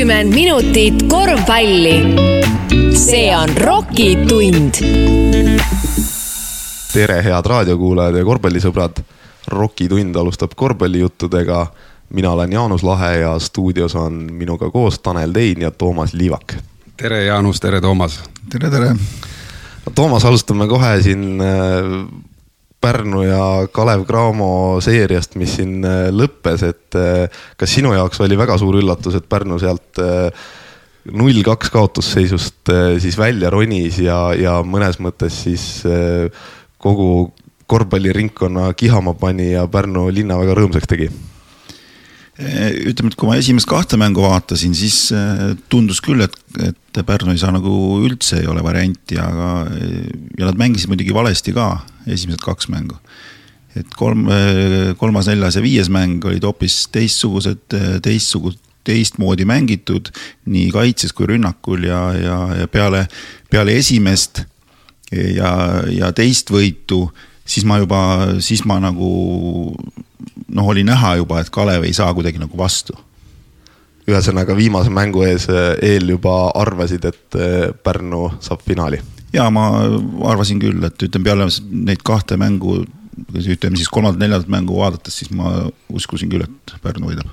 kuuskümmend minutit korvpalli. see on Rocki tund. tere, head raadiokuulajad ja korvpallisõbrad. Rocki tund alustab korvpallijuttudega. mina olen Jaanus Lahe ja stuudios on minuga koos Tanel Tein ja Toomas Liivak. tere, Jaanus, tere, Toomas. tere, tere. Toomas, alustame kohe siin äh, Pärnu ja Kalev Cramo seeriast, mis siin äh, lõppes, et äh, kas sinu jaoks oli väga suur üllatus, et Pärnu sealt äh, null kaks kaotusseisust siis välja ronis ja, ja mõnes mõttes siis kogu korvpalliringkonna kihama pani ja Pärnu linna väga rõõmsaks tegi ütleme, et kui ma esimest kahte mängu vaatasin, siis tundus küll, et, et Pärnu ei saa nagu üldse ei ole varianti, aga ja nad mängisid muidugi valesti ka esimesed kaks mängu. et kolm, kolmas, neljas ja viies mäng olid hoopis teistsugused, teistsugused, teistmoodi mängitud nii kaitses kui rünnakul ja, ja, ja peale, peale esimest ja, ja teist võitu, siis ma juba, siis ma nagu noh, oli näha juba, et Kalev ei saa kuidagi nagu vastu ühesõnaga viimase mängu ees, eel juba arvasid, et Pärnu saab finaali ja ma arvasin küll, et ütleme peale neid kahte mängu, ütleme siis kolmandat-neljandat mängu vaadates, siis ma uskusin küll, et Pärnu võidab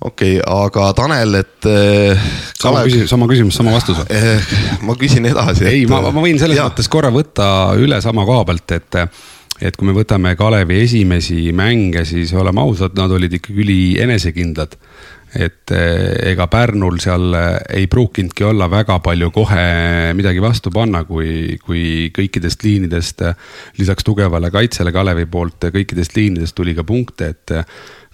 okei okay,, aga Tanel, et äh,. sama küsimus, sama küsimus, sama vastus äh,. ma küsin edasi. ei, ma, ma võin selles ja. mõttes korra võtta üle sama koha pealt, et et kui me võtame Kalevi esimesi mänge, siis oleme ausad, nad olid ikkagi ülienesekindlad et eh, ega Pärnul seal eh, ei pruukinudki olla väga palju kohe midagi vastu panna, kui, kui kõikidest liinidest eh, lisaks tugevale kaitsele Kalevi poolt kõikidest liinidest tuli ka punkte, et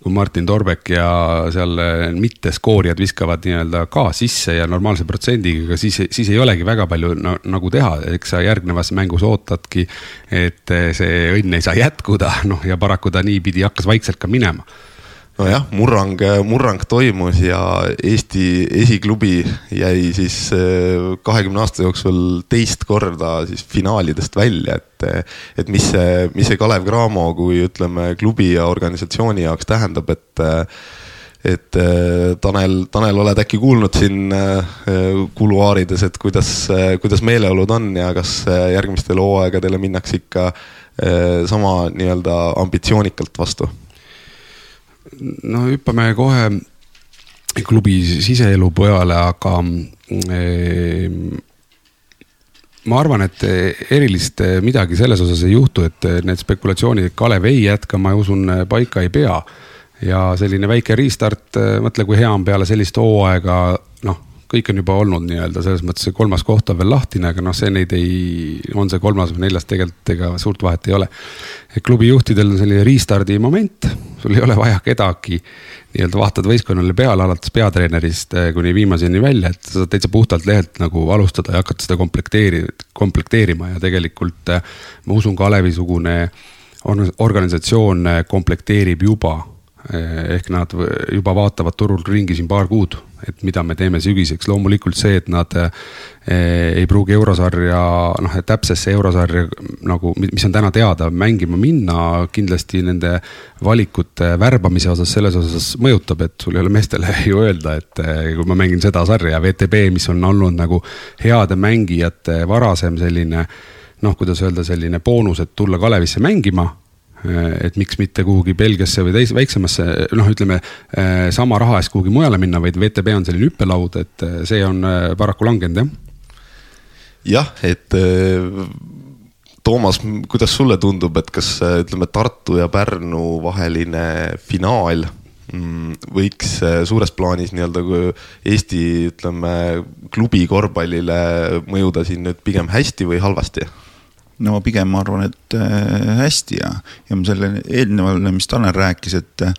kui Martin Torbek ja seal mitteskoorijad viskavad nii-öelda ka sisse ja normaalse protsendiga, siis, siis ei olegi väga palju no, nagu teha, eks sa järgnevas mängus ootadki, et see õnn ei saa jätkuda, noh ja paraku ta niipidi hakkas vaikselt ka minema nojah, murrang, murrang toimus ja Eesti esiklubi jäi siis eh, kahekümne aasta jooksul teist korda siis finaalidest välja, et. et mis see, mis see Kalev Cramo kui ütleme klubi ja organisatsiooni jaoks tähendab, et et Tanel, Tanel, oled äkki kuulnud siin kuluaarides, et kuidas, kuidas meeleolud on ja kas järgmistele hooaegadele minnakse ikka sama nii-öelda ambitsioonikalt vastu? No hüppame kohe klubi siseelu peale, aga ehm, ma arvan, et erilist midagi selles osas ei juhtu, et need spekulatsioonid, et Kalev ei jätka, ma usun, paika ei pea. ja selline väike restart, mõtle, kui hea on peale sellist hooaega, noh, kõik on juba olnud nii-öelda selles mõttes see kolmas koht on veel lahtine, aga noh, see neid ei, on see kolmas või neljas tegelikult ega suurt vahet ei ole. klubi juhtidel on selline restardi moment sul ei ole vaja kedagi nii-öelda vaatad võistkonnale peale, alates peatreenerist eh, kuni viimaseni välja, et sa saad täitsa puhtalt lehelt nagu alustada ja hakata seda komplekteeri-, komplekteerima ja tegelikult eh, ma usun, Kalevi-sugune organisatsioon eh, komplekteerib juba ehk nad juba vaatavad turul ringi siin paar kuud, et mida me teeme sügiseks, loomulikult see, et nad eh, ei pruugi eurosarja, noh, täpsesse eurosarja nagu, mis on täna teada, mängima minna, kindlasti nende valikute värbamise osas, selles osas mõjutab, et sul ei ole meestele ju öelda, et eh, kui ma mängin seda sarja, VTB, mis on olnud nagu heade mängijate varasem selline noh, kuidas öelda, selline boonus, et tulla Kalevisse mängima et miks mitte kuhugi Belgiasse või teise väiksemasse, noh, ütleme eh, sama raha eest kuhugi mujale minna, vaid VTB on selline hüppelaud, et eh, see on paraku langenud jah. jah, et Toomas, kuidas sulle tundub, et kas ütleme, Tartu ja Pärnu vaheline finaal mm, võiks suures plaanis nii-öelda Eesti ütleme klubi korvpallile mõjuda siin nüüd pigem hästi või halvasti? No pigem ma arvan, et äh, hästi ja, ja selle eelnevale, mis Tanel rääkis, et äh,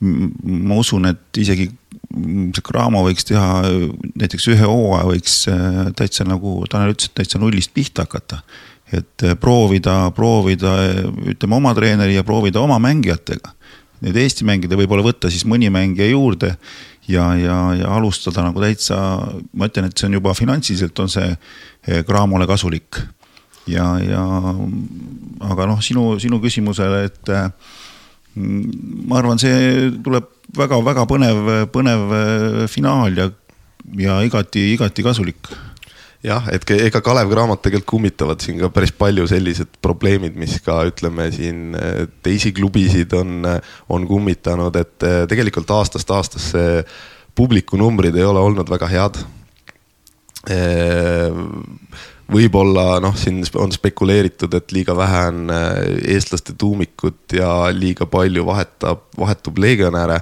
ma usun, et isegi see Cramo võiks teha näiteks ühe hooaja võiks äh, täitsa nagu Tanel ütles, et täitsa nullist pihta hakata. et proovida, proovida, ütleme oma treeneri ja proovida oma mängijatega. Need Eesti mängida, võib-olla võtta siis mõni mängija juurde ja, ja, ja alustada nagu täitsa, ma ütlen, et see on juba finantsiliselt on see Cramole kasulik ja, ja aga noh, sinu, sinu küsimusele, et mm, ma arvan, see tuleb väga-väga põnev, põnev äh, finaal ja, ja igati, igati kasulik jah, et ega Kalev Cramo tegelikult kummitavad siin ka päris palju sellised probleemid, mis ka ütleme siin äh, teisi klubisid on, on kummitanud, et äh, tegelikult aastast aastasse publiku numbrid ei ole olnud väga head. Äh, võib-olla noh, siin on spekuleeritud, et liiga vähe on eestlaste tuumikut ja liiga palju vahetab, vahetub legionäre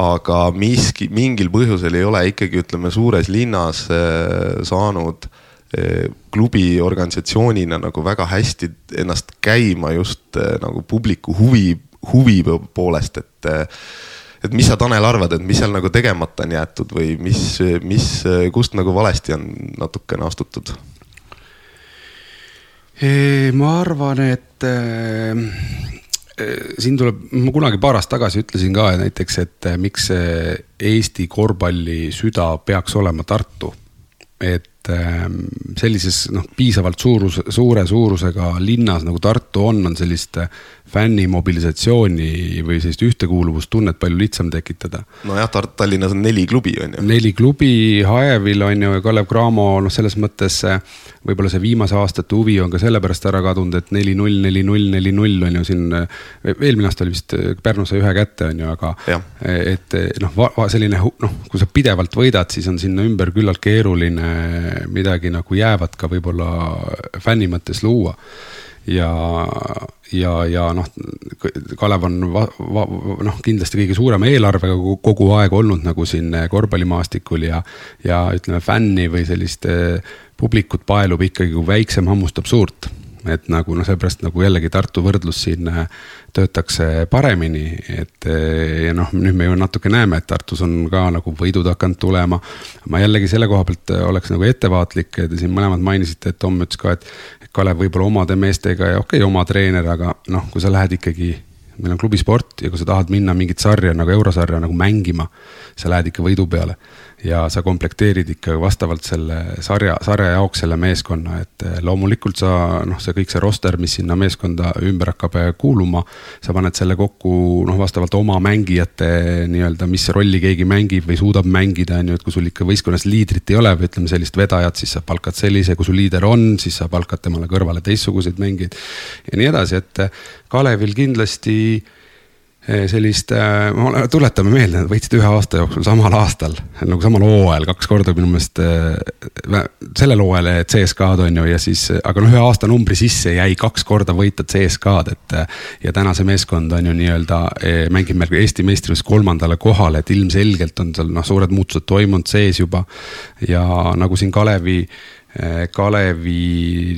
aga miski, mingil põhjusel ei ole ikkagi, ütleme, suures linnas äh, saanud äh, klubi organisatsioonina nagu väga hästi ennast käima just äh, nagu publiku huvi, huvi poolest, et et mis sa, Tanel, arvad, et mis seal nagu tegemata on jäetud või mis, mis, kust nagu valesti on natukene astutud? Ma arvan, et siin tuleb, ma kunagi paar aastat tagasi ütlesin ka näiteks, et äh, miks Eesti korvpalli süda peaks olema Tartu. et ähm, sellises noh, piisavalt suurus, suure suurusega linnas nagu Tartu on, on sellist äh, fännimobilisatsiooni või sellist ühtekuuluvustunnet palju lihtsam tekitada. nojah, Tallinnas on neli klubi, on ju. neli klubi, Haevil on ju ja Kalev Cramo, noh, selles mõttes võib-olla see viimase aastate huvi on ka sellepärast ära kadunud, et neli-null, neli-null, neli-null on ju siin. eelmine aasta oli vist Pärnu sai ühe kätte, on ju, aga ja. et noh, selline noh, kui sa pidevalt võidad, siis on sinna ümber küllalt keeruline midagi nagu jäävat ka võib-olla fänni mõttes luua. Ja, ja, ja noh, Kalev on noh, kindlasti kõige suurema eelarvega kogu aeg olnud nagu siin korvpallimaastikul ja, ja ütleme fänni või sellist publikut paelub ikkagi, kui väiksem hammustab suurt et nagu noh, seepärast nagu jällegi Tartu võrdlus siin äh, töötakse paremini, et äh, ja noh, nüüd me ju natuke näeme, et Tartus on ka nagu võidud hakanud tulema. ma jällegi selle koha pealt äh, oleks nagu ettevaatlik, te siin mõlemad mainisite, et Tom ütles ka, et Kalev võib-olla omade meestega ja okei okay,, oma treener, aga noh, kui sa lähed ikkagi meil on klubisport ja kui sa tahad minna mingit sarja nagu eurosarja nagu mängima, sa lähed ikka võidu peale ja sa komplekteerid ikka vastavalt selle sarja, sarja jaoks selle meeskonna, et eh, loomulikult sa noh, see kõik see roster, mis sinna meeskonda ümber hakkab eh, kuuluma. sa paned selle kokku noh, vastavalt oma mängijate nii-öelda, mis rolli keegi mängib või suudab mängida, on ju, et kui sul ikka võistkonnas liidrit ei ole või ütleme sellist vedajat, siis sa palkad sellise, kui sul liider on, siis sa palkad temale kõrvale teistsuguseid mängijaid. ja nii edasi, et eh, Kalevil kindlasti sellist, eh, tuletame meelde, nad võitsid ühe aasta jooksul samal aastal, nagu samal hooajal kaks korda minu meelest. Eh, sellel hooajal CSKA-d on ju ja siis, aga noh, ühe aastanumbri sisse jäi kaks korda võita CSKA-d, et. ja täna see meeskond on ju nii-öelda, mängib meil Eesti meistrivõistluses kolmandale kohale, et ilmselgelt on seal noh, suured muutused toimunud sees juba. ja nagu siin Kalevi Kalevi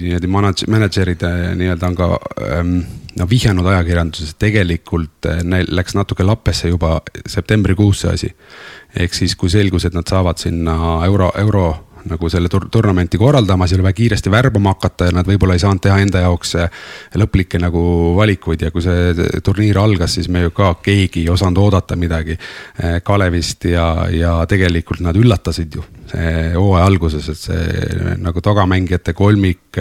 niimoodi manage-, mänedžeride nii-öelda on ka ähm, no vihjanud ajakirjanduses, tegelikult äh, neil läks natuke lappesse juba septembrikuus see asi. ehk siis, kui selgus, et nad saavad sinna euro, euro nagu selle tur turnamenti korraldama, siis oli vaja kiiresti värbama hakata ja nad võib-olla ei saanud teha enda jaoks eh, lõplikke nagu valikuid ja kui see turniir algas, siis me ju ka keegi ei osanud oodata midagi eh, Kalevist ja, ja tegelikult nad üllatasid ju hooaja alguses, et see nagu tagamängijate kolmik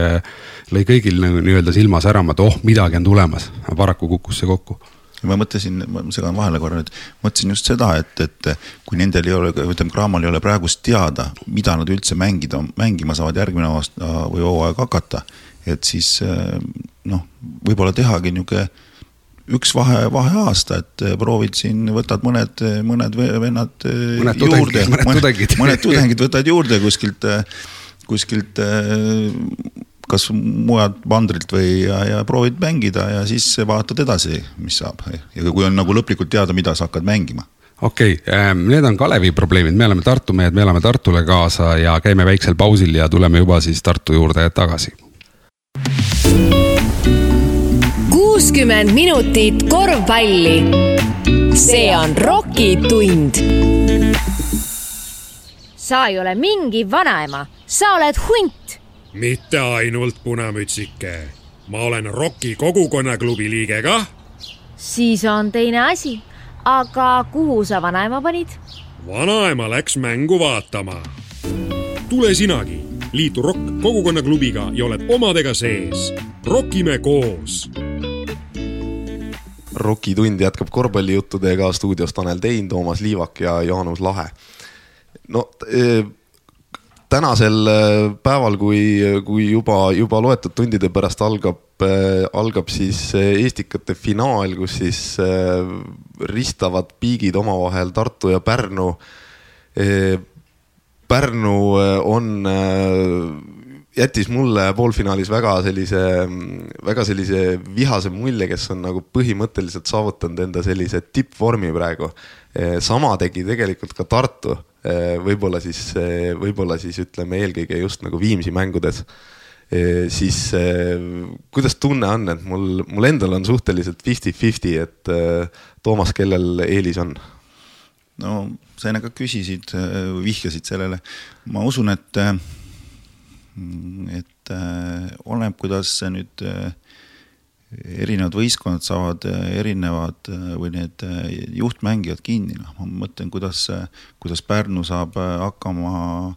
lõi kõigil nii-öelda silma särama, et oh, midagi on tulemas, paraku kukkus see kokku ma mõtlesin, ma segan vahele korra nüüd, mõtlesin just seda, et, et kui nendel ei ole, ütleme, Craamal ei ole praegust teada, mida nad üldse mängida, mängima saavad järgmine aasta või hooaeg hakata. et siis noh, võib-olla tehagi nihuke üks vahe, vaheaasta, et proovid siin, võtad mõned, mõned vennad mõned juurde, mõned tudengid, mõned tudengid võtad juurde kuskilt, kuskilt kas mujalt mandrilt või ja, ja proovid mängida ja siis vaatad edasi, mis saab ja kui on nagu lõplikult teada, mida sa hakkad mängima okei okay,, ähm, need on Kalevi probleemid, me oleme Tartu mehed, me elame Tartule kaasa ja käime väiksel pausil ja tuleme juba siis Tartu juurde tagasi. kuuskümmend minutit korvpalli. see on Rocki tund. sa ei ole mingi vanaema, sa oled hunt mitte ainult punamütsike. ma olen Rocki kogukonnaklubi liige kah. siis on teine asi. aga kuhu sa vanaema panid? vanaema läks mängu vaatama. tule sinagi, liitu Rock kogukonnaklubiga ja oled omadega sees. rokime koos Rocki tund jätkab korvpallijuttudega stuudios Tanel Tein, Toomas Liivak ja Jaanus Lahe. no tänasel e, päeval, kui, kui juba, juba loetud tundide pärast algab, e, algab siis Estikate finaal, kus siis ristavad piigid omavahel Tartu ja Pärnu. Pärnu on jättis mulle poolfinaalis väga sellise, väga sellise vihase mulje, kes on nagu põhimõtteliselt saavutanud enda sellise tippvormi praegu. sama tegi tegelikult ka Tartu, võib-olla siis, võib-olla siis ütleme eelkõige just nagu Viimsi mängudes. siis kuidas tunne on, et mul, mul endal on suhteliselt fifty-fifty, et Toomas, kellel eelis on? no sa enne ka küsisid, vihjasid sellele, ma usun, et et äh, oleneb, kuidas nüüd äh, erinevad võistkonnad saavad äh, erinevad või need juhtmängijad kinni, noh, ma mõtlen, kuidas, kuidas Pärnu saab hakkama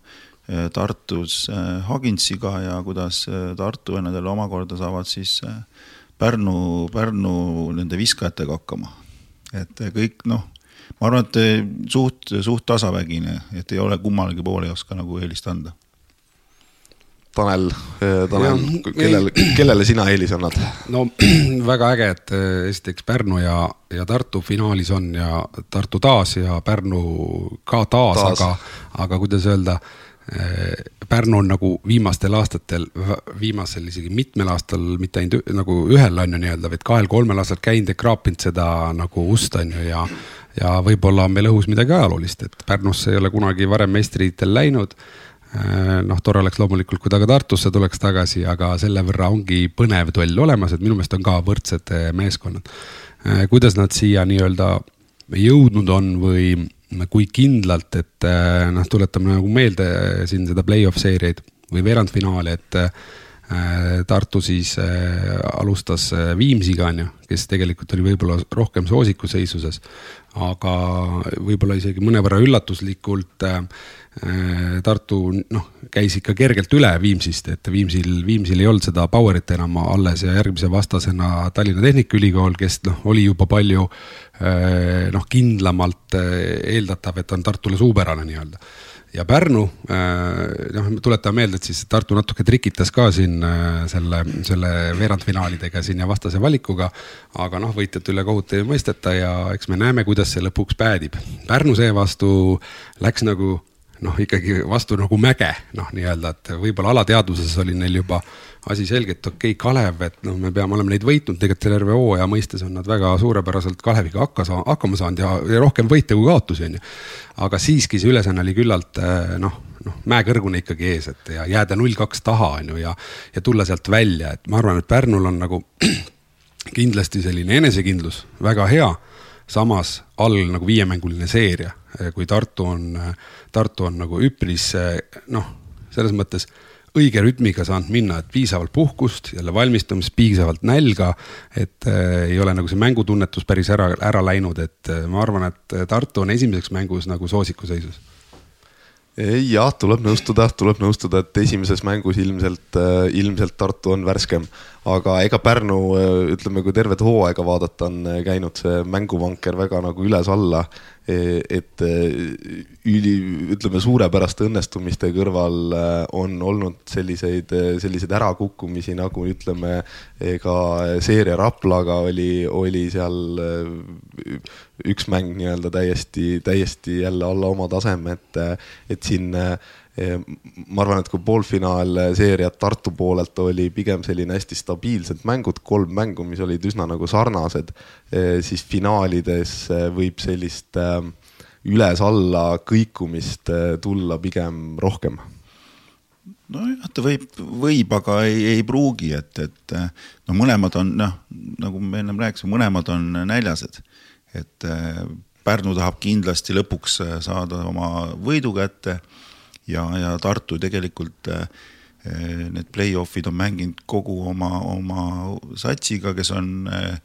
Tartus Haginsiga ja kuidas Tartu vennadel omakorda saavad siis Pärnu, Pärnu nende viskajatega hakkama. et kõik noh, ma arvan, et suht, suht tasavägine, et ei ole kummalegi poole ei oska nagu eelist anda Tanel, eh, Tanel, kellele, kellele sina eelise annad? no väga äge, et eh, esiteks Pärnu ja, ja Tartu finaalis on ja Tartu taas ja Pärnu ka taas, taas., aga, aga kuidas öelda eh, Pärnu on nagu viimastel aastatel, viimasel isegi mitmel aastal, mitte ainult nagu ühel on ju nii-öelda, vaid kahel-kolmel aastal käinud ja kraapinud seda nagu ust on ju ja. ja võib-olla on meil õhus midagi ajaloolist, et Pärnusse ei ole kunagi varem meistritiitel läinud Äh, noh, tore oleks loomulikult, kui ta ka Tartusse tuleks tagasi, aga selle võrra ongi põnev duell olemas, et minu meelest on ka võrdsed äh, meeskonnad. Äh, kuidas nad siia nii-öelda jõudnud on või kui kindlalt, et noh, tuletame nagu meelde siin seda play-off seeriaid või veerandfinaali, et Tartu siis alustas Viimsiga, on ju, kes tegelikult oli võib-olla rohkem soosiku seisuses, aga võib-olla isegi mõnevõrra üllatuslikult äh, Äh, Tartu noh, käis ikka kergelt üle Viimsist, et Viimsil, Viimsil ei olnud seda power'it enam alles ja järgmise vastasena Tallinna Tehnikaülikool, kes noh, oli juba palju äh, noh, kindlamalt äh, eeldatav, et on Tartule suupärane nii-öelda ja Pärnu, noh, tuletame meelde, et siis Tartu natuke trikitas ka siin selle, selle veerandfinaalidega siin ja vastase valikuga. aga noh, võitjate üle kohut ei mõisteta ja eks me näeme, kuidas see lõpuks päädib. Pärnu seevastu läks nagu noh, ikkagi vastu nagu mäge, noh, nii-öelda, et võib-olla alateadvuses oli neil juba asi selge, et okei okay,, Kalev, et noh, me peame, oleme neid võitnud tegelikult terve hooaja mõistes on nad väga suurepäraselt Kaleviga hakka saa-, hakkama saanud ja, ja rohkem võite kui kaotusi, on ju. aga siiski see ülesanne oli küllalt eh, noh, noh, mäekõrgune ikkagi ees, et ja jääda null kaks taha, on ju, ja, ja tulla sealt välja, et ma arvan, et Pärnul on nagu kindlasti selline enesekindlus väga hea samas all nagu viiemänguline seeria, kui Tartu on, Tartu on nagu üpris noh, selles mõttes õige rütmiga saanud minna, et piisavalt puhkust, jälle valmistumist, piisavalt nälga. et äh, ei ole nagu see mängutunnetus päris ära, ära läinud, et äh, ma arvan, et Tartu on esimeseks mängus nagu soosikuseisus jah, tuleb nõustuda, tuleb nõustuda, et esimeses mängus ilmselt, äh, ilmselt Tartu on värskem aga ega Pärnu, ütleme, kui tervet hooaega vaadata, on käinud see mänguvanker väga nagu üles-alla. Et üli, ütleme suurepäraste õnnestumiste kõrval on olnud selliseid, selliseid ärakukkumisi nagu ütleme ka seeria Raplaga oli, oli seal üks mäng nii-öelda täiesti, täiesti jälle alla oma taseme, et, et siin ma arvan, et kui poolfinaal seeriat Tartu poolelt oli pigem selline hästi stabiilsed mängud, kolm mängu, mis olid üsna nagu sarnased, siis finaalides võib sellist äh, üles-alla kõikumist äh, tulla pigem rohkem nojah, ta võib, võib, aga ei, ei pruugi, et, et no mõlemad on noh, nagu me ennem rääkisime, mõlemad on näljased. et Pärnu tahab kindlasti lõpuks saada oma võidu kätte ja, ja Tartu tegelikult äh, need play-off'id on mänginud kogu oma, oma satsiga, kes on, äh,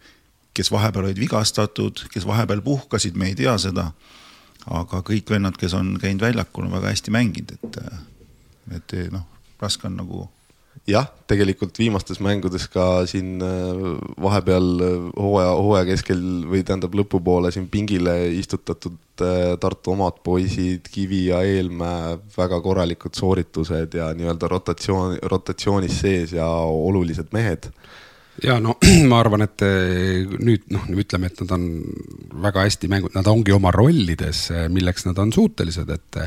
kes vahepeal olid vigastatud, kes vahepeal puhkasid, me ei tea seda. aga kõik vennad, kes on käinud väljakul, on väga hästi mänginud, et, äh, et noh, raske on nagu jah, tegelikult viimastes mängudes ka siin äh, vahepeal äh, hooaja, hooaja keskel või tähendab lõpupoole siin pingile istutatud äh, Tartu omad poisid, Kivi ja Eelmäe, väga korralikud sooritused ja nii-öelda rotatsioon, rotatsioonis sees ja olulised mehed ja no ma arvan, et nüüd noh, ütleme, et nad on väga hästi mängu-, nad ongi oma rollides, milleks nad on suutelised, et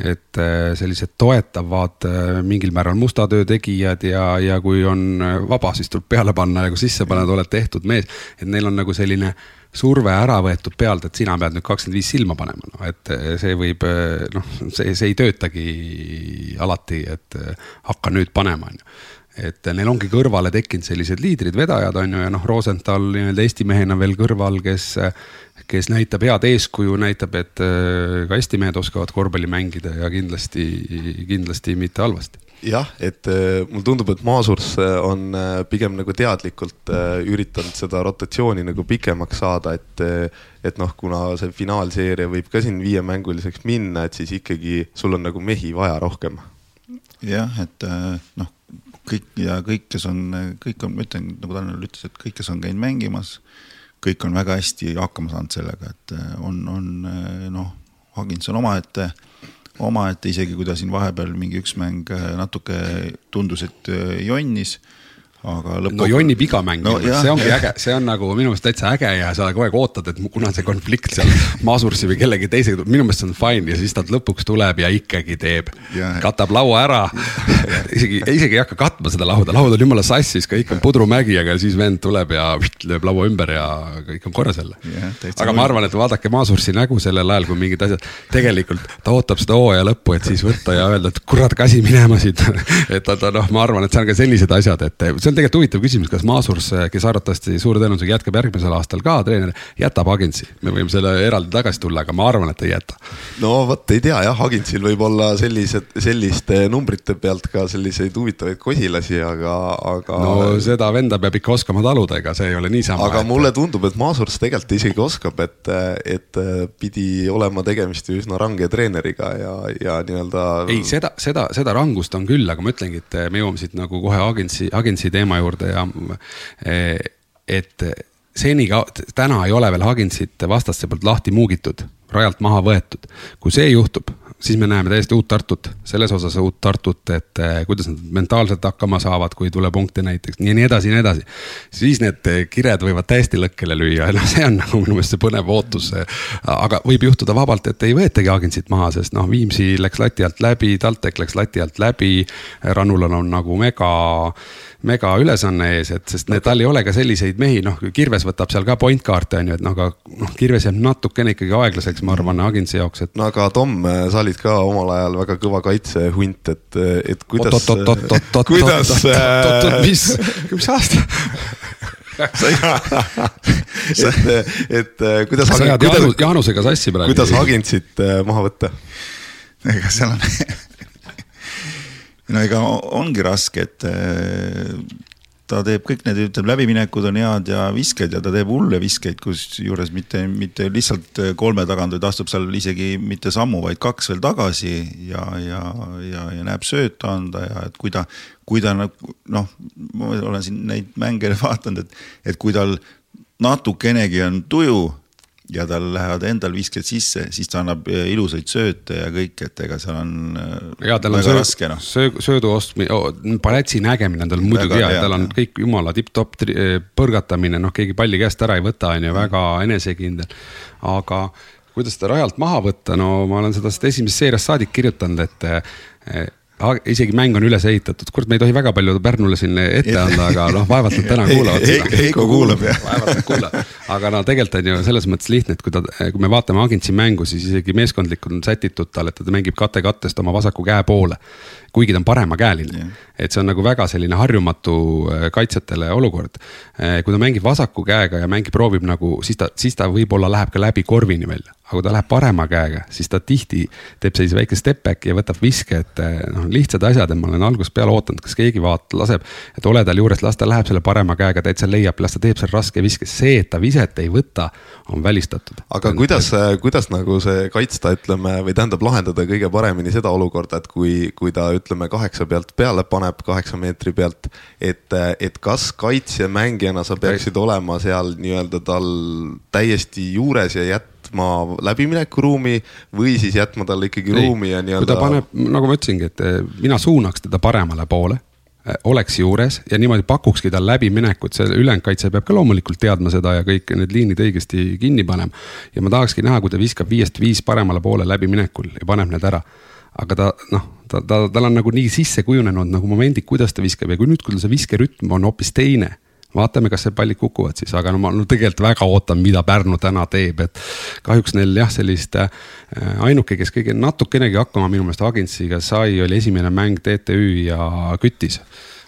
et äh, sellised toetavad mingil määral musta töö tegijad ja, ja kui on vaba, siis tuleb peale panna ja kui sisse paned, oled tehtud mees. et neil on nagu selline surve ära võetud pealt, et sina pead nüüd kakskümmend viis silma panema, noh et see võib noh, see, see ei töötagi alati, et hakka nüüd panema, on ju et neil ongi kõrvale tekkinud sellised liidrid, vedajad on ju ja noh, Rosenthal nii-öelda Eesti mehena veel kõrval, kes kes näitab head eeskuju, näitab, et äh, ka Eesti mehed oskavad korvpalli mängida ja kindlasti, kindlasti mitte halvasti. jah, et äh, mulle tundub, et Maasurs äh, on pigem nagu teadlikult üritanud seda rotatsiooni nagu pikemaks saada, et, et noh, kuna see finaalseeria võib ka siin viiemänguliseks minna, et siis ikkagi sul on nagu mehi vaja rohkem. jah, et noh, kõik ja kõik, kes on, kõik on, ma ütlen, nagu Tanel ütles, et kõik, kes on käinud mängimas kõik on väga hästi hakkama saanud sellega, et äh, on, on äh, noh, Hagins on omaette, omaette isegi kui ta siin vahepeal mingi üks mäng äh, natuke tundus, et jonnis aga lõpuks. no jonnib iga mäng no,, see ongi jah. äge, see on nagu minu meelest täitsa äge ja sa kogu aeg ootad, et kuna see konflikt seal Masursi või kellegi teisega, minu meelest see on fine ja siis ta lõpuks tuleb ja ikkagi teeb. katab laua ära isegi, isegi ei hakka katma seda lauda, laud on jumala sassis, kõik on pudrumägi, aga siis vend tuleb ja lööb laua ümber ja kõik on korras jälle. aga ma arvan, et vaadake Masursi nägu sellel ajal, kui mingid asjad, tegelikult ta ootab seda hooaja lõppu, et siis võtta ja öelda, et kurat, käsi minema siit et ta, ta noh, ma arvan, et see on ka sellised asjad, et see on tegelikult huvitav küsimus, kas Maasurs, kes arvatavasti suure tõenäosusega jätkab järgmisel aastal ka treener, jätab Agentsi. me võime selle eraldi tagasi tulla, aga ma arvan, et ei jäta. no vot, ei tea jah, Agentsil võib olla sellised, selliste numbrite pealt ka selliseid huvitavaid kosilasi, aga, aga. no seda venda peab ikka oskama taluda, ega see ei ole niisama. aga et... mulle tundub, et Maasurs tegelikult isegi oskab, et, et pidi olema tegemist ju üsna range treeneriga ja, ja nii-öelda. ei, seda, seda, seda rangust on küll, aga ma ütlengi, et me jõuame siit nagu kohe Agentsi, Agentsi teema juurde juurde ja eh, et seni täna ei ole veel Haginsit vastaste poolt lahti muugitud, rajalt maha võetud. kui see juhtub, siis me näeme täiesti uut Tartut, selles osas uut Tartut, et eh, kuidas nad mentaalselt hakkama saavad, kui ei tule punkte näiteks, nii, nii edasi, nii edasi. siis need kired võivad täiesti lõkkele lüüa ja noh, see on nagu minu meelest see põnev ootus. aga võib juhtuda vabalt, et ei võetagi Agensit maha, sest noh, Viimsi läks lati alt läbi, TalTech läks lati alt läbi. Ranulal on nagu mega mega ülesanne ees, et sest need, tal ei ole ka selliseid mehi, noh, Kirves võtab seal ka point kaarte on ju, et noh, aga noh, Kirves jääb natukene ikkagi aeglaseks, ma arvan, Aginsi jaoks, et. no aga Tom, sa olid ka omal ajal väga kõva kaitsehunt, et, et kuidas. kuidas. mis, mis aasta? et, et kuidas. sa ajad Jaanus, Jaanusega sassi praegu. kuidas Agentsit maha võtta? ega seal on no ega ongi raske, et eh, ta teeb kõik need, ütleme, läbiminekud on head ja visked ja ta teeb hulle viskeid, kusjuures mitte, mitte lihtsalt kolme tagant, vaid astub seal isegi mitte sammu, vaid kaks veel tagasi ja, ja, ja, ja näeb sööta anda ja et kui ta, kui ta nagu noh, ma olen siin neid mänge vaadanud, et, et kui tal natukenegi on tuju ja tal lähevad endal visked sisse, siis ta annab eh, ilusaid sööte ja kõik, et ega seal on. Eh, ja tal on söö, raske, no. söö, söödu ostmine oh,, palatsi nägemine on tal muidugi hea, tal on kõik jumala tipp-topp eh, põrgatamine, noh, keegi palli käest ära ei võta, on ju, väga enesekindel. aga kuidas seda rajalt maha võtta, no ma olen seda esimesest seeriast saadik kirjutanud, et isegi mäng on üles ehitatud, kurat, me ei tohi väga palju Pärnule siin ette anda, aga noh, vaevalt nad täna kuulavad seda. Heiko kuulab jah. vaevalt nad kuulavad, aga no tegelikult on ju selles mõttes lihtne, et kui ta, kui me vaatame Agentsi mängu, siis isegi meeskondlikult on sätitud tal, et ta mängib kate kattest oma vasaku käe poole kuigi ta on paremakäeline yeah.. et see on nagu väga selline harjumatu äh, kaitsjatele olukord. Äh, kui ta mängib vasaku käega ja mängib, proovib nagu, siis ta, siis ta võib-olla läheb ka läbi korvini välja. Aga kui ta läheb parema käega, siis ta tihti teeb sellise väike step back'i ja võtab viske, et äh, noh, lihtsad asjad ja ma olen algusest peale ootanud, kas keegi vaat-, laseb. et ole tal juures, las ta läheb selle parema käega, täitsa leiab, las ta teeb seal raske viske, see, et ta viset ei võta, on välistatud. aga kuidas, kuidas nagu see kaitsta, ütleme, või tähendab lahendada kõige paremini seda olukorda, et kui, kui ta ütleme kaheksa pealt peale paneb paneb kaheksa meetri pealt. et, et kas kaitsemängijana sa peaksid olema seal nii-öelda tal täiesti juures ja jätma läbiminekuruumi või siis jätma talle ikkagi Ei, ruumi ja nii-öelda. kui ta paneb, nagu ma ütlesingi, et mina suunaks teda paremale poole Äh, oleks juures ja niimoodi pakukski tal läbiminekut, see ülejäänud kaitse peab ka loomulikult teadma seda ja kõik need liinid õigesti kinni panema. ja ma tahakski näha, kui ta viskab viiest viis paremale poole läbiminekul ja paneb need ära. aga ta noh, ta, ta, tal on nagu nii sisse kujunenud nagu momendid, kuidas ta viskab ja kui nüüd, kui see viskerütm on hoopis teine vaatame, kas need pallid kukuvad siis, aga no ma no tegelikult väga ootan, mida Pärnu täna teeb, et kahjuks neil jah, sellist äh, ainuke, kes kõige natukenegi hakkama minu meelest Agentsiga sai, oli esimene mäng TTÜ ja Kütis.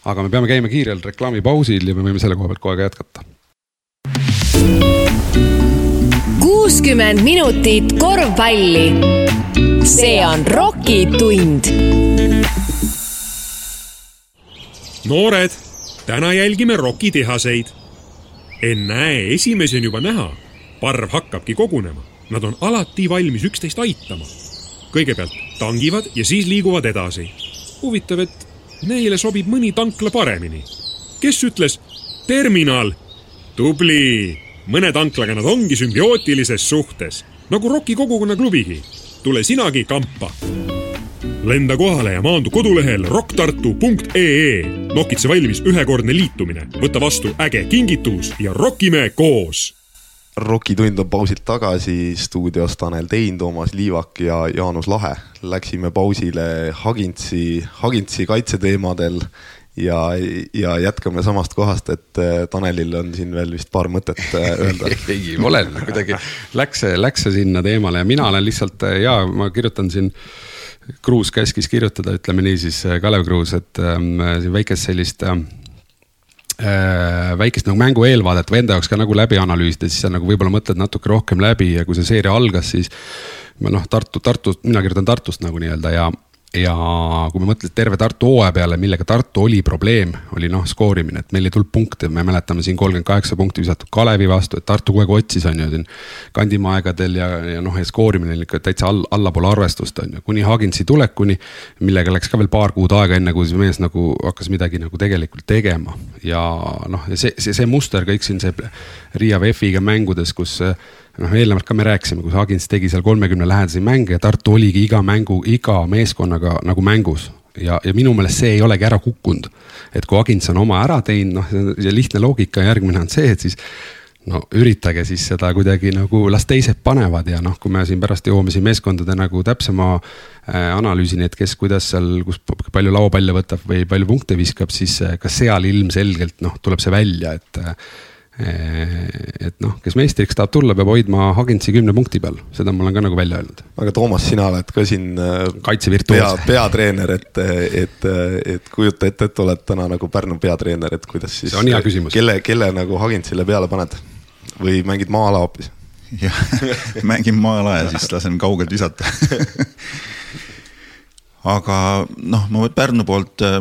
aga me peame käima kiirel reklaamipausil ja me võime selle koha pealt kohe ka jätkata. kuuskümmend minutit korvpalli. see on Rocki tund. noored täna jälgime rokitehaseid. ennäe, esimesi on juba näha. parv hakkabki kogunema. Nad on alati valmis üksteist aitama. kõigepealt tangivad ja siis liiguvad edasi. huvitav, et neile sobib mõni tankla paremini. kes ütles terminal? tubli, mõne tanklaga nad ongi sümbiootilises suhtes, nagu Rocki kogukonna klubigi. tule sinagi kampa lenda kohale ja maandu kodulehel rocktartu.ee. nokitse valmis ühekordne liitumine, võta vastu äge kingitus ja rokime koos. rokitund on pausilt tagasi stuudios Tanel Tein, Toomas Liivak ja Jaanus Lahe. Läksime pausile Hagintsi, Hagintsi kaitseteemadel ja, ja jätkame samast kohast, et äh, Tanelil on siin veel vist paar mõtet äh, öelda ei, ma olen kuidagi, läks, läks see sinna teemale ja mina olen lihtsalt äh, ja ma kirjutan siin Kruus käskis kirjutada, ütleme nii siis Kalev Kruus, et ähm, väikest sellist ähm, äh, väikest nagu mängu eelvaadet või enda jaoks ka nagu läbi analüüsida, siis sa nagu võib-olla mõtled natuke rohkem läbi ja kui see seeria algas, siis. noh, Tartu, Tartu, mina kirjutan Tartust nagu nii-öelda ja ja kui me mõtleme terve Tartu hooaja peale, millega Tartu oli probleem, oli noh, skoorimine, et meil ei tulnud punkte, me mäletame siin kolmkümmend kaheksa punkti visatud Kalevi vastu, et Tartu kogu aeg otsis, on ju siin. Kandimaa aegadel ja, ja noh, ja skoorimine oli ikka täitsa all, allapoole arvestust, on ju, kuni Haginsi tulekuni. millega läks ka veel paar kuud aega, enne kui see mees nagu hakkas midagi nagu tegelikult tegema. ja noh, ja see, see, see muster kõik siin see Riia VEF-iga mängudes, kus noh, eelnevalt ka me rääkisime, kus Agins tegi seal kolmekümne lähedasi mänge ja Tartu oligi iga mängu, iga meeskonnaga nagu mängus. ja, ja minu meelest see ei olegi ära kukkunud. et kui Agins on oma ära teinud, noh, ja lihtne loogika järgmine on see, et siis no üritage siis seda kuidagi nagu las teised panevad ja noh, kui me siin pärast jõuame siin meeskondade nagu täpsema äh, analüüsini, et kes, kuidas seal, kus palju lauapalle võtab või palju punkte viskab, siis äh, ka seal ilmselgelt noh, tuleb see välja, et et noh, kes meistriks tahab tulla, peab hoidma Hagintsi kümne punkti peal, seda ma olen ka nagu välja öelnud. aga Toomas, sina oled ka siin äh, pea, peatreener, et, et, et kujuta ette, et oled täna nagu Pärnu peatreener, et kuidas siis. see on hea küsimus. kelle, kelle nagu Hagintsile peale paned või mängid maa-ala hoopis? jah, mängin maa-ala ja siis lasen kaugelt visata aga noh, ma Pärnu poolt äh,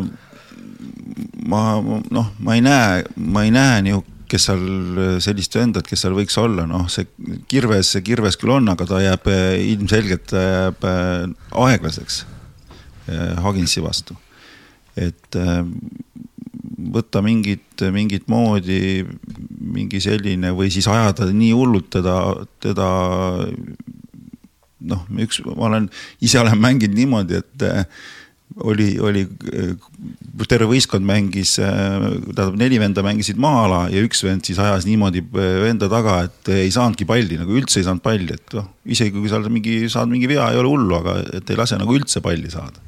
ma noh, ma ei näe, ma ei näe niisugust kes seal äh, sellist venda, et kes seal võiks olla, noh, see kirves, see kirves küll on, aga ta jääb äh, ilmselgelt jääb äh, aeglaseks Haginsi vastu. et võtta mingit, mingit moodi mingi selline või siis ajada nii hullult teda, teda noh, üks, ma olen, ise olen mänginud niimoodi, et oli, oli, terve võistkond mängis, tähendab neli venda mängisid maa-ala ja üks vend siis ajas niimoodi venda taga, et ei saanudki palli, nagu üldse ei saanud palli, et noh, isegi kui sa oled mingi, saad mingi vea, ei ole hullu, aga et ei lase nagu üldse palli saada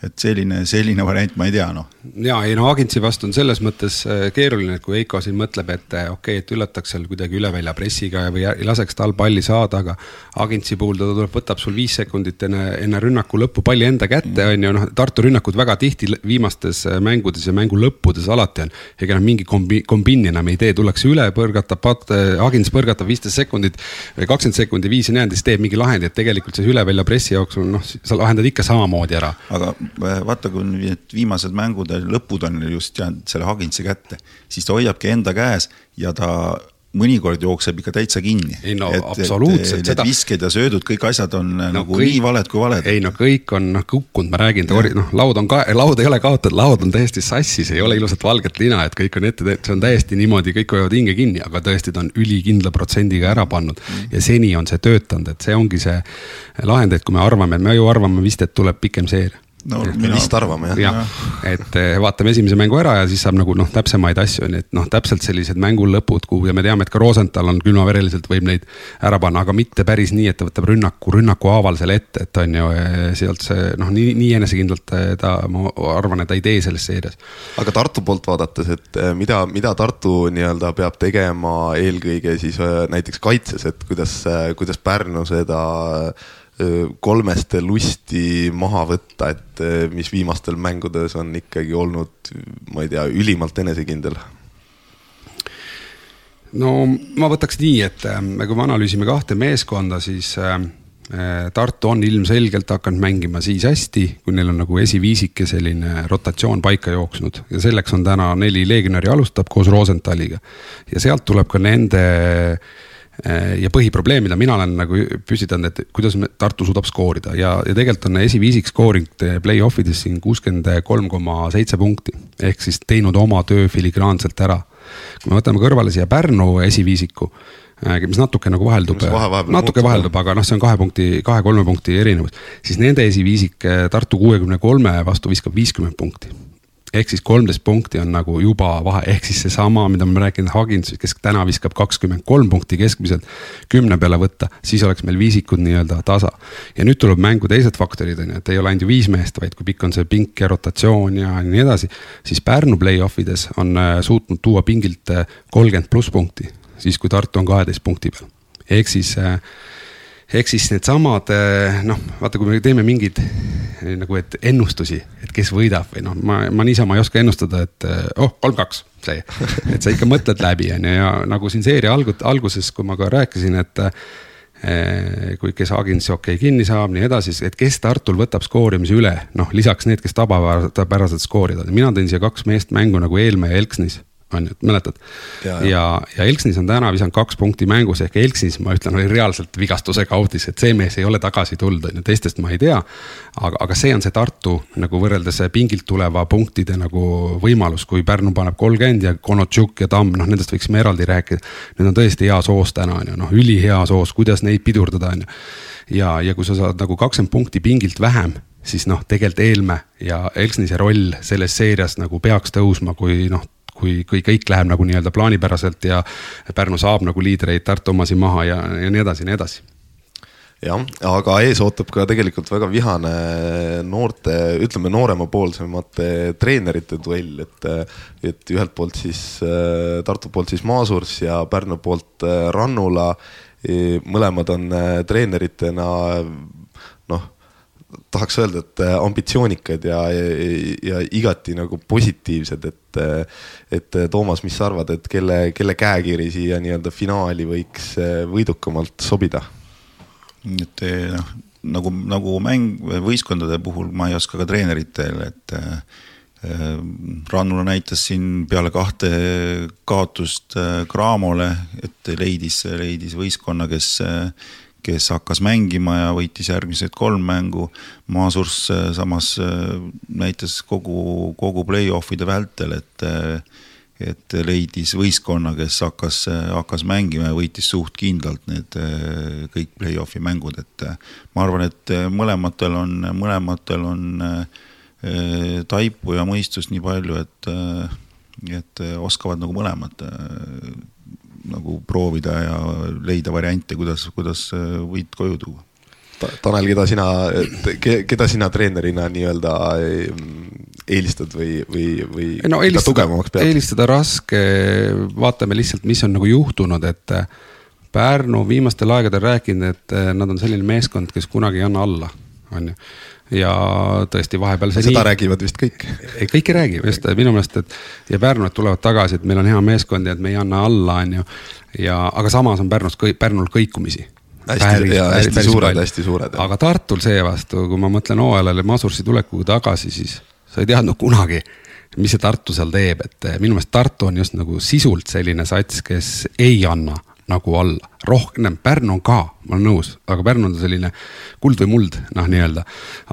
et selline, selline variant, ma ei tea, noh. ja ei no Agentsi vastu on selles mõttes äh, keeruline, et kui Eiko siin mõtleb, et äh, okei okay,, et üllataks seal kuidagi üle välja pressiga või laseks tal palli saada, aga. Agentsi puhul ta tuleb, võtab sul viis sekundit enne, enne rünnaku lõppu palli enda kätte, mm. on ju, noh, Tartu rünnakud väga tihti viimastes äh, mängudes ja mängu lõppudes alati on. ega nad mingi kombi-, kombini enam ei tee, tullakse üle, põrgatab, Agents põrgatab viisteist sekundit. kakskümmend sekundit, viis ja nii, siis teeb mingi lahendi, et tegelikult see üle välja pressi jooksul, noh, sa lahendad ikka samamoodi ära. aga vaata, kui need viimased mängud, lõpud on just jäänud selle Hagintsi kätte, siis ta hoiabki enda käes ja ta mõnikord jookseb ikka täitsa kinni. ei no et, absoluutselt. Need seda... visked ja söödud, kõik asjad on no, nagu kõik... nii valed kui valed. ei no kõik on noh kukkunud, ma räägin, noh laud on ka, laud ei ole kaotatud, laud on täiesti sassis, ei ole ilusat valget lina, et kõik on ette tehtud, see on täiesti niimoodi, kõik hoiavad hinge kinni, aga tõesti, ta on ülikindla protsendiga ära pannud mm.. ja seni on see töötanud, et see ongi see lahend, et kui me arvame, me ju arvame vist, et tuleb pikem seeria no me vist arvame jah ja,. et eh, vaatame esimese mängu ära ja siis saab nagu noh, täpsemaid asju on ju, et noh, täpselt sellised mängu lõpud, kuhu ja me teame, et ka Rosenthal on külmavereliselt võib neid ära panna, aga mitte päris nii, et ta võtab rünnaku, rünnaku haaval selle ette, et on ju eh, sealt see noh, nii, nii enesekindlalt eh, ta, ma arvan, et ta ei tee selles seerias. aga Tartu poolt vaadates, et mida, mida Tartu nii-öelda peab tegema eelkõige siis näiteks kaitses, et kuidas, kuidas Pärnu seda kolmeste lusti maha võtta, et mis viimastel mängudes on ikkagi olnud, ma ei tea, ülimalt enesekindel? no ma võtaks nii, et kui me analüüsime kahte meeskonda, siis Tartu on ilmselgelt hakanud mängima siis hästi, kui neil on nagu esiviisik ja selline rotatsioon paika jooksnud ja selleks on täna neli legionäri alustab koos Rosenthaliga. ja sealt tuleb ka nende äh, Äh, ja põhiprobleem, mida mina olen nagu püstitanud, et kuidas me, Tartu suudab skoorida ja, ja tegelikult on esiviisik skooring play-off ides siin kuuskümmend kolm koma seitse punkti. ehk siis teinud oma töö filigraanselt ära. kui me võtame kõrvale siia Pärnu esiviisiku, äh, mis natuke nagu vaheldub, natuke vaheldub, aga noh, see on kahe punkti, kahe-kolme punkti erinevus. siis nende esiviisik äh, Tartu kuuekümne kolme vastu viskab viiskümmend punkti ehk siis kolmteist punkti on nagu juba vahe, ehk siis seesama, mida me rääkinud Hagins, kes täna viskab kakskümmend kolm punkti keskmiselt kümne peale võtta, siis oleks meil viisikud nii-öelda tasa. ja nüüd tuleb mängu teised faktorid on ju, et ei ole ainult ju viis meest, vaid kui pikk on see pink ja rotatsioon ja nii edasi. siis Pärnu play-off ides on äh, suutnud tuua pingilt äh, kolmkümmend pluss punkti, siis kui Tartu on kaheteist punkti peal. ehk siis äh, ehk siis needsamad eh, noh, vaata, kui me teeme mingeid eh, nagu, et ennustusi, et kes võidab või noh, ma, ma niisama ei oska ennustada, et eh, oh, kolm-kaks, see. et sa ikka mõtled läbi, on ju, ja nagu siin seeria algut-, alguses, kui ma ka rääkisin, et kui, kes Aginsi okei okay, kinni saab, nii edasi, et kes Tartul võtab skoorimise üle, noh lisaks need, kes tabapäraselt skoorivad, mina tõin siia kaks meest mängu nagu Eelmäe ja Elksnis on ju, et mäletad. ja, ja, ja Elksnis on täna visanud kaks punkti mängus ehk Elksnis, ma ütlen, oli reaalselt vigastusega audis, et see mees ei ole tagasi tulnud, on ju, teistest ma ei tea. aga, aga see on see Tartu nagu võrreldes pingilt tuleva punktide nagu võimalus, kui Pärnu paneb kolmkümmend ja Konotšuk ja Tamm, noh nendest võiksime eraldi rääkida. Need on tõesti hea soos täna on ju, noh ülihea soos, kuidas neid pidurdada on ju. ja, ja kui sa saad nagu kakskümmend punkti pingilt vähem siis noh, tegelikult Eelmäe ja Elksnise roll selles seerias nagu peaks tõusma, kui noh kui, kui kõik läheb nagu nii-öelda plaanipäraselt ja Pärnu saab nagu liidreid Tartu omasid maha ja, ja nii edasi, nii edasi jah, aga ees ootab ka tegelikult väga vihane noorte, ütleme nooremapoolsemate treenerite duell, et, et ühelt poolt siis Tartu poolt siis Maasurs ja Pärnu poolt Rannula. mõlemad on treeneritena noh tahaks öelda, et äh, ambitsioonikad ja, ja, ja igati nagu positiivsed, et, äh, et äh, Toomas, mis sa arvad, et kelle, kelle käekiri siia nii-öelda finaali võiks võidukamalt sobida? et noh, nagu, nagu mäng võistkondade puhul ma ei oska ka treeneritel, et äh, Rannula näitas siin peale kahte kaotust Cramole, et leidis, leidis võistkonna, kes kes hakkas mängima ja võitis järgmised kolm mängu. Maasurs äh, samas äh, näitas kogu, kogu play-off'ide vältel, et, äh, et leidis võistkonna, kes hakkas, hakkas mängima ja võitis suht kindlalt need kõik play-off'i mängud, et ma arvan, et mõlematel on, mõlematel on taipu ja mõistust nii palju, et, et oskavad nagu mõlemad nagu proovida ja leida variante, kuidas, kuidas äh, võit koju tuua. Tanel, keda sina, keda sina treenerina nii-öelda eelistad või, või, või no, eelistada, tugevamaks pead? eelistada raske, vaatame lihtsalt, mis on nagu juhtunud, et äh, Pärnu viimastel aegadel rääkinud, et äh, nad on selline meeskond, kes kunagi ei anna alla, on ju ja tõesti vahepeal seda nii... räägivad vist kõik. ei, kõik ei räägi, just minu meelest, et ja Pärnud tulevad tagasi, et meil on hea meeskond ja et me ei anna alla, on ju. ja, aga samas on Pärnus, Pärnul kõikumisi hästi, päris, ja hästi päris suured, hästi suured. aga Tartul seevastu, kui ma mõtlen hooajale Masursi tulekuga tagasi, siis sa ei teadnud kunagi, mis see Tartu seal teeb, et eh, minu meelest Tartu on just nagu sisult selline sats, kes ei anna nagu alla, rohkem, Pärnu on ka, ma olen nõus, aga Pärnu on selline kuld või muld, noh, nii-öelda.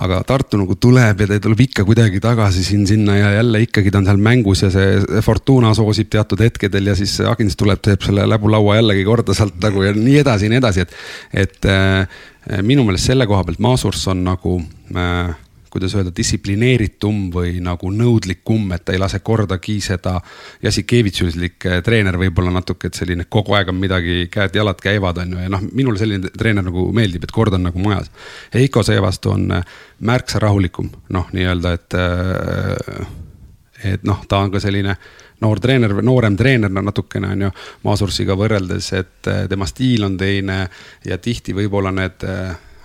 aga Tartu nagu tuleb ja ta tuleb ikka kuidagi tagasi siin-sinna ja jälle ikkagi ta on seal mängus ja see Fortuna soosib teatud hetkedel ja siis Agins tuleb, teeb selle läbulaua jällegi korda sealt nagu ja nii edasi ja nii edasi, et. et äh, minu meelest selle koha pealt Maasurs on nagu äh, kuidas öelda, distsiplineeritum või nagu nõudlikum, et ta ei lase kordagi seda. Jassikevitšuslik eh, treener võib-olla natuke, et selline kogu aeg on midagi, käed-jalad käivad, on ju, ja noh, minule selline treener nagu meeldib, et kord on nagu majas. Heiko seevastu on eh, märksa rahulikum, noh, nii-öelda, et. Eh, et noh, ta on ka selline noor treener noorem treener natukene on ju Maasursiga võrreldes, et tema stiil on teine ja tihti võib-olla need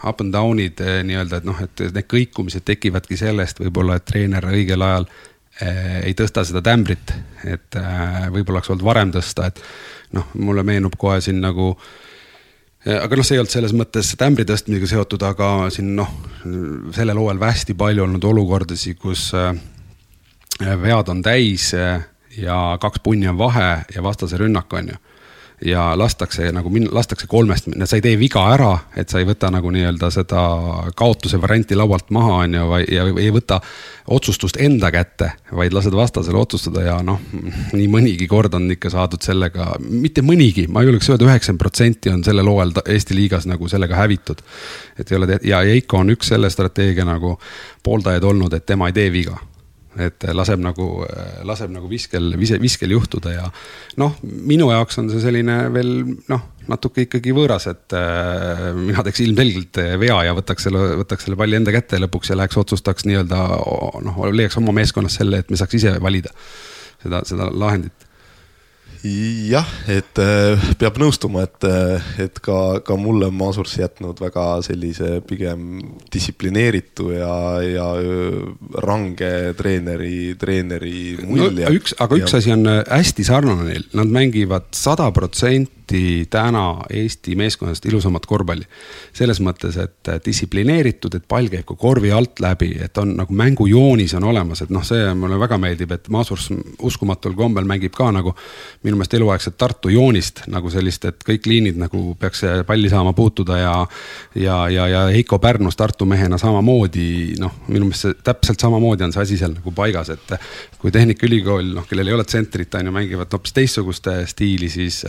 up and down'id eh, nii-öelda, et noh, et need kõikumised tekivadki sellest võib-olla, et treener õigel ajal eh, ei tõsta seda tämbrit, et eh, võib-olla oleks olnud varem tõsta, et noh, mulle meenub kohe siin nagu aga noh, see ei olnud selles mõttes tämbri tõstmisega seotud, aga siin noh, sellel hooajal hästi palju olnud olukordasid, kus vead on täis ja kaks punni on vahe ja vastase rünnak on ju ja lastakse nagu, lastakse kolmest, sa ei tee viga ära, et sa ei võta nagu nii-öelda seda kaotuse varianti laualt maha, on ju, ja ei võta otsustust enda kätte, vaid lased vastasele otsustada ja noh, nii mõnigi kord on ikka saadud sellega, mitte mõnigi, ma julgeks öelda, üheksakümmend protsenti on sellel hooajal Eesti liigas nagu sellega hävitud. et ei ole, ja Heiko on üks selle strateegia nagu pooldajaid olnud, et tema ei tee viga et laseb nagu, laseb nagu viskel, viskel juhtuda ja noh, minu jaoks on see selline veel noh, natuke ikkagi võõras, et äh, mina teeks ilmselgelt vea ja võtaks selle, võtaks selle palli enda kätte lõpuks ja läheks otsustaks nii-öelda noh, leiaks oma meeskonnas selle, et me saaks ise valida seda, seda lahendit jah, et äh, peab nõustuma, et, äh, et ka, ka mulle on Masurs jätnud väga sellise pigem distsiplineeritu ja, ja äh, range treeneri, treeneri mulje no,. üks, aga üks ja... asi on hästi sarnane neil, nad mängivad sada protsenti eriti täna Eesti meeskonnast ilusamat korvpalli. selles mõttes, et distsiplineeritud, et pall käib ka korvi alt läbi, et on nagu mängujoonis on olemas, et noh, see mulle väga meeldib, et Masurs uskumatul kombel mängib ka nagu minu meelest eluaegset Tartu joonist nagu sellist, et kõik liinid nagu peaks palli saama puutuda ja. ja, ja, ja Heiko Pärnus Tartu mehena samamoodi noh, minu meelest see täpselt samamoodi on see asi seal nagu paigas, et kui Tehnikaülikool, noh, kellel ei ole tsentrit, on ju, mängivad hoopis teistsugust stiili, siis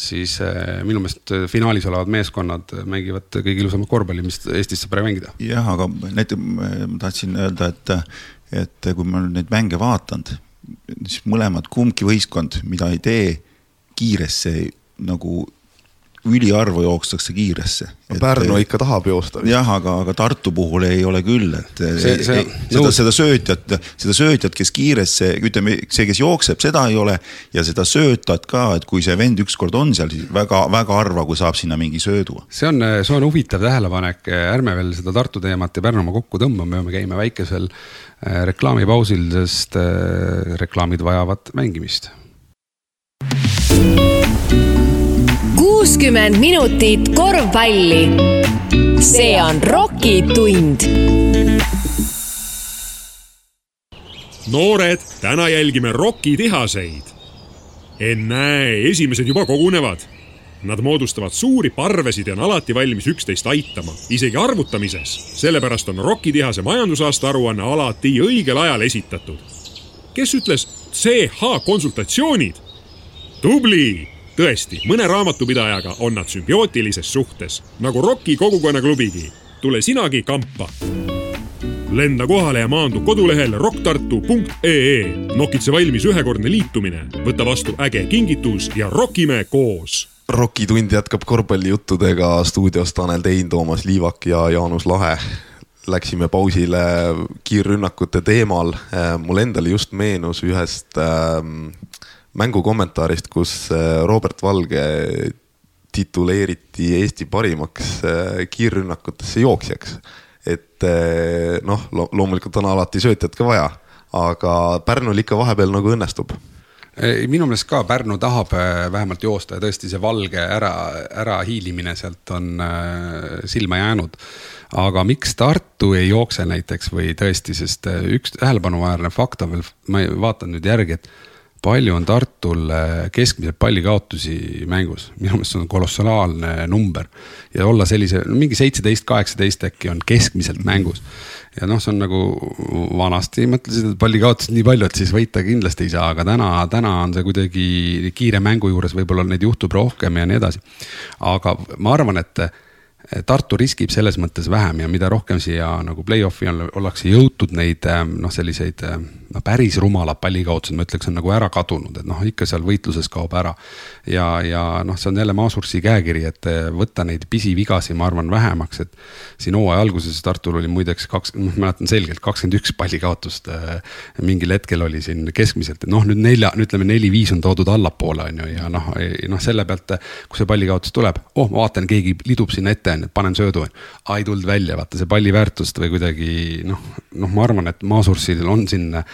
siis äh, minu meelest äh, finaalis olevad meeskonnad mängivad kõige ilusamat korvpalli, mis Eestis saab praegu mängida. jah, aga näiteks ma tahtsin öelda, et, et kui ma olen neid mänge vaadanud, siis mõlemad, kumbki võistkond, mida ei tee kiiresse nagu üliharva jookstakse kiiresse. Pärnu ikka tahab joosta. jah, aga, aga Tartu puhul ei ole küll, et see, see, seda, seda söötjat, seda söötjat, kes kiiresse, ütleme see, kes jookseb, seda ei ole. ja seda söötat ka, et kui see vend ükskord on seal, siis väga-väga harva, kui saab sinna mingi söödu. see on, see on huvitav tähelepanek, ärme veel seda Tartu teemat ja Pärnumaa kokku tõmba, me peame käima väikesel äh, reklaamipausil, sest äh, reklaamid vajavad mängimist kuuskümmend minutit korvpalli. see on Rocki tund. noored, täna jälgime Rocki tihaseid. ennäe, esimesed juba kogunevad. Nad moodustavad suuri parvesid ja on alati valmis üksteist aitama, isegi arvutamises. sellepärast on Rocki tihase majandusaasta aruanne alati õigel ajal esitatud. kes ütles CH konsultatsioonid? tubli tõesti, mõne raamatupidajaga on nad sümbiootilises suhtes, nagu Rocki kogukonnaklubigi. tule sinagi kampa. lenda kohale ja maandu kodulehel rocktartu.ee. nokitse valmis ühekordne liitumine, võta vastu äge kingitus ja rokime koos Rocki tund jätkab korvpallijuttudega stuudios Tanel Tein, Toomas Liivak ja Jaanus Lahe läksime pausile kiirrünnakute teemal. mul endal just meenus ühest äh, mängu kommentaarist, kus äh, Robert Valge tituleeriti Eesti parimaks äh, kiirrünnakutesse jooksjaks. et äh, noh, loomulikult on alati söötjat ka vaja, aga Pärnul ikka vahepeal nagu õnnestub minu meelest ka Pärnu tahab äh, vähemalt joosta ja tõesti see valge ära, ära hiilimine sealt on silma jäänud. aga miks Tartu ei jookse näiteks või tõesti, sest üks tähelepanuväärne fakt on veel, ma vaatan nüüd järgi, et palju on Tartul keskmiselt pallikaotusi mängus, minu meelest see on kolossaalne number. ja olla sellise, mingi seitseteist, kaheksateist äkki on keskmiselt mängus ja noh, see on nagu vanasti mõtlesid, et palli kaotasid nii palju, et siis võita kindlasti ei saa, aga täna, täna on see kuidagi kiire mängu juures võib-olla neid juhtub rohkem ja nii edasi. aga ma arvan, et Tartu riskib selles mõttes vähem ja mida rohkem siia nagu play-off'i ollakse jõutud neid noh, selliseid no päris rumalad pallikaotused, ma ütleks, on nagu ära kadunud, et noh, ikka seal võitluses kaob ära. ja, ja noh, see on jälle Maasursi käekiri, et võtta neid pisivigasi, ma arvan, vähemaks, et siin hooaja alguses Tartul oli muideks kaks, noh, mäletan selgelt kakskümmend üks pallikaotust äh,. mingil hetkel oli siin keskmiselt, et noh, nüüd nelja, ütleme neli-viis on toodud allapoole, on ju, ja noh, noh selle pealt, kui see pallikaotus tuleb, oh, ma vaatan, keegi lidub sinna ette on ju, panen söödu. aa, ei tulnud välja, vaata see palli väärtust või kuidagi noh, noh, ma arvan, et Maasursil on siin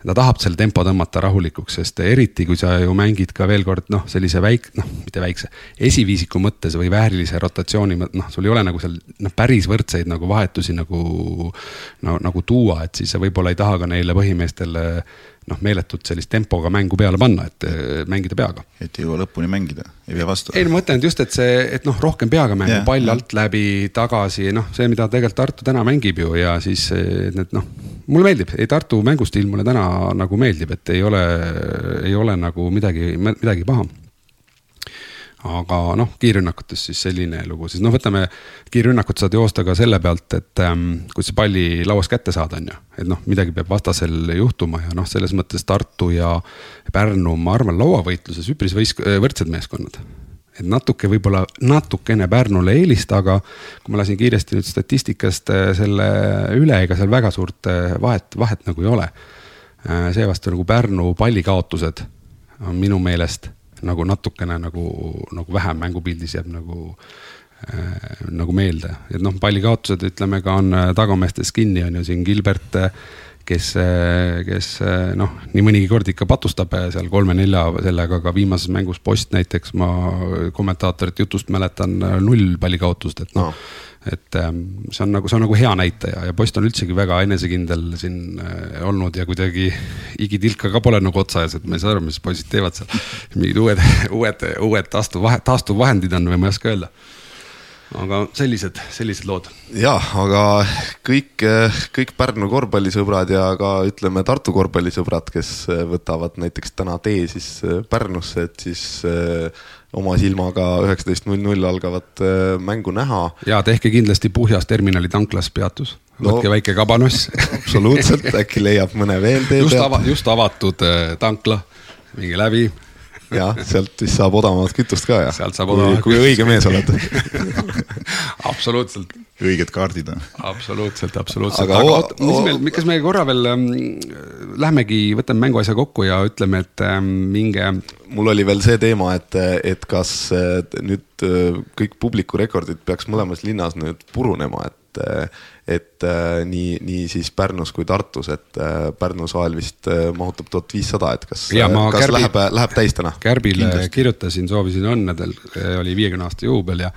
ta tahab selle tempo tõmmata rahulikuks, sest eriti kui sa ju mängid ka veel kord noh, sellise väik-, noh, mitte väikse, esiviisiku mõttes või väärilise rotatsiooni, noh, sul ei ole nagu seal noh, päris võrdseid nagu vahetusi nagu no nagu tuua, et siis sa võib-olla ei taha ka neile põhimeestele noh, meeletut sellist tempoga mängu peale panna, et eh, mängida peaga. et ei jõua lõpuni mängida, ei pea vastu. ei no ma mõtlen just, et see, et noh, rohkem peaga mängu yeah,, pall alt läbi, tagasi, noh, see, mida tegelikult Tartu täna mängib ju ja siis eh, need noh, mulle meeldib, ei Tartu mängustiil mulle täna nagu meeldib, et ei ole, ei ole nagu midagi, midagi paha aga noh, kiirrünnakutes siis selline lugu, siis noh, võtame kiirrünnakut saad joosta ka selle pealt, et ähm, kui sa palli lauas kätte saad, on ju. et noh, midagi peab vastasel juhtuma ja noh, selles mõttes Tartu ja Pärnu, ma arvan, lauavõitluses üpris võis-, võrdsed meeskonnad. et natuke võib-olla natukene Pärnule eelist, aga kui ma lasin kiiresti nüüd statistikast äh, selle üle, ega seal väga suurt äh, vahet, vahet nagu ei ole. Äh, seevastu nagu Pärnu pallikaotused on minu meelest nagu natukene nagu, nagu vähem mängupildis jääb nagu äh,, nagu meelde, et noh, pallikaotused ütleme ka on äh, tagameestes kinni, on ju siin Gilbert äh, kes, kes noh, nii mõnigi kord ikka patustab seal kolme-nelja sellega, aga viimases mängus Post näiteks ma kommentaatorite jutust mäletan null pallikaotust, et noh no et ähm, see on nagu, see on nagu hea näitaja ja poiss on üldsegi väga enesekindel siin äh, olnud ja kuidagi igitilka ka pole nagu otsa ees, et ma ei saa aru, mis poisid teevad seal. mingid uued, uued, uued taastuv, taastuvvahendid on või ma ei oska öelda aga sellised, sellised lood. ja, aga kõik, kõik Pärnu korvpallisõbrad ja ka ütleme Tartu korvpallisõbrad, kes võtavad näiteks täna tee siis Pärnusse, et siis eh, oma silmaga üheksateist null null algavat eh, mängu näha. ja tehke kindlasti Puhjas terminali tanklas peatus no,, võtke väike kabanoss absoluutselt, äkki leiab mõne veel tee just pealt. Just avatud eh, tankla, minge läbi jah, sealt vist saab odavamat kütust ka ja. sealt saab odavamat kütust. kui õige mees oled absoluutselt. õiged kaardid on. absoluutselt, absoluutselt. aga, aga oot, mis meil, kas me korra veel ähm, lähmegi, võtame mänguasja kokku ja ütleme, et ähm, minge. mul oli veel see teema, et, et kas nüüd äh, kõik publiku rekordid peaks mõlemas linnas nüüd purunema, et et äh, nii, nii siis Pärnus kui Tartus, et äh, Pärnu saal vist äh, mahutab tuhat viissada, et kas, kas Kärbi, läheb, läheb täis täna? Kärbile Kindlasti. kirjutasin, soovisin õnne, tal oli viiekümne aasta juubel ja,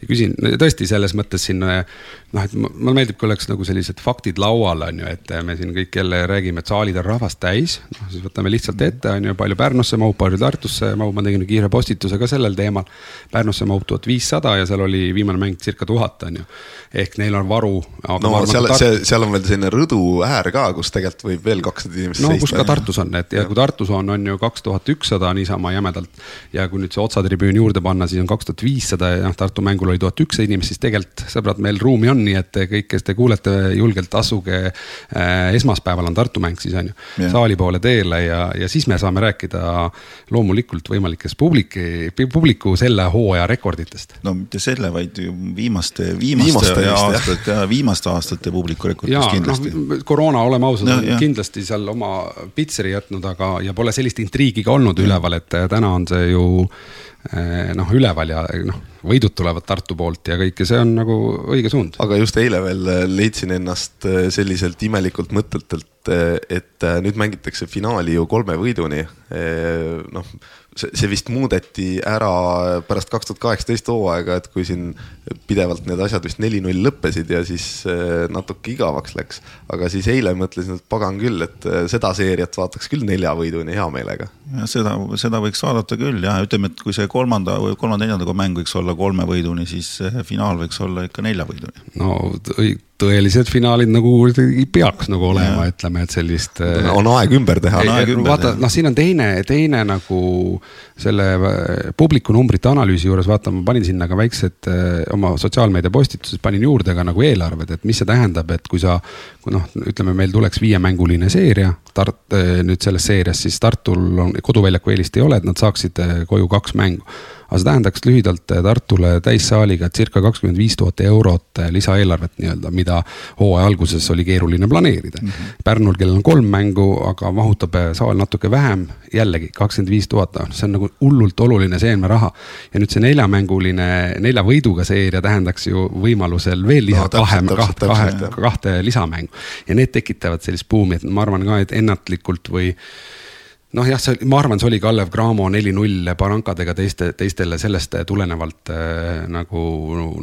ja küsin, tõesti selles mõttes siin noh, et mulle meeldib, kui oleks nagu sellised faktid laual, on ju, et me siin kõik jälle räägime, et saalid on rahvast täis. noh, siis võtame lihtsalt ette, on ju, palju Pärnusse mahub, palju Tartusse mahub, ma tegin kiire postituse ka sellel teemal. Pärnusse mahub tuhat viissada ja seal oli viimane mäng circa tuhat, on ju. ehk neil on varu no seal, see, seal on veel selline rõdu äär ka, kus tegelikult võib veel kakssada inimest no, seista. kus ka Tartus on, et ja, ja kui Tartus on, on ju kaks tuhat ükssada niisama jämedalt. ja kui nüüd see otsatribüün juurde panna, siis on kaks tuhat viissada ja noh, Tartu mängul oli tuhat ükssada inimest, siis tegelikult sõbrad, meil ruumi on, nii et kõik, kes te kuulete, julgelt asuge äh,. esmaspäeval on Tartu mäng siis on ju, saali poole teele ja, ja siis me saame rääkida loomulikult võimalikest publiki, publiku selle hooaja rekorditest. no mitte selle, vaid viimaste, viimaste, viimaste aastate ja viimaste aastate publiku rekordist kindlasti no,. koroona, oleme ausad no,, on kindlasti seal oma pitseri jätnud, aga, ja pole sellist intriigi ka olnud mm. üleval, et täna on see ju noh, üleval ja noh, võidud tulevad Tartu poolt ja kõik ja see on nagu õige suund. aga just eile veel leidsin ennast selliselt imelikult mõtetelt, et nüüd mängitakse finaali ju kolme võiduni. noh see, see vist muudeti ära pärast kaks tuhat kaheksateist hooaega, et kui siin pidevalt need asjad vist neli-null lõppesid ja siis äh, natuke igavaks läks. aga siis eile mõtlesin, et pagan küll, et äh, seda seeriat vaataks küll nelja võiduni hea meelega. ja seda, seda võiks vaadata küll ja ütleme, et kui see kolmanda või kolmanda-neljandaga mäng võiks olla kolme võiduni, siis finaal võiks olla ikka nelja võiduni. no tõelised finaalid nagu peaks nagu olema, ütleme, et sellist. Äh, on aeg ümber teha. vaata, noh, siin on teine, teine nagu selle äh, publiku numbrite analüüsi juures, vaata, ma panin sinna ka väiksed äh, oma sotsiaalmeedia postitused, panin juurde ka nagu eelarved, et mis see tähendab, et kui sa. kui noh, ütleme, meil tuleks viiemänguline seeria, Tart-, nüüd selles seerias siis Tartul on koduväljaku eelist ei ole, et nad saaksid koju kaks mängu aga see tähendaks lühidalt eh, Tartule täissaaliga circa kakskümmend viis tuhat eurot eh, lisaeelarvet nii-öelda, mida hooaja alguses oli keeruline planeerida mm. -hmm. Pärnul, kellel on kolm mängu, aga mahutab eh, saal natuke vähem, jällegi kakskümmend viis tuhat, noh, see on nagu hullult oluline seemneraha. ja nüüd see neljamänguline, nelja võiduga seeria tähendaks ju võimalusel veel lisa no, kahe, kahte, kahe, kahte lisamängu. ja need tekitavad sellist buumi, et ma arvan ka, et ennatlikult või noh, jah, see, ma arvan, see oli Kalev Cramo neli-null Barankadega teiste, teistele sellest tulenevalt äh, nagu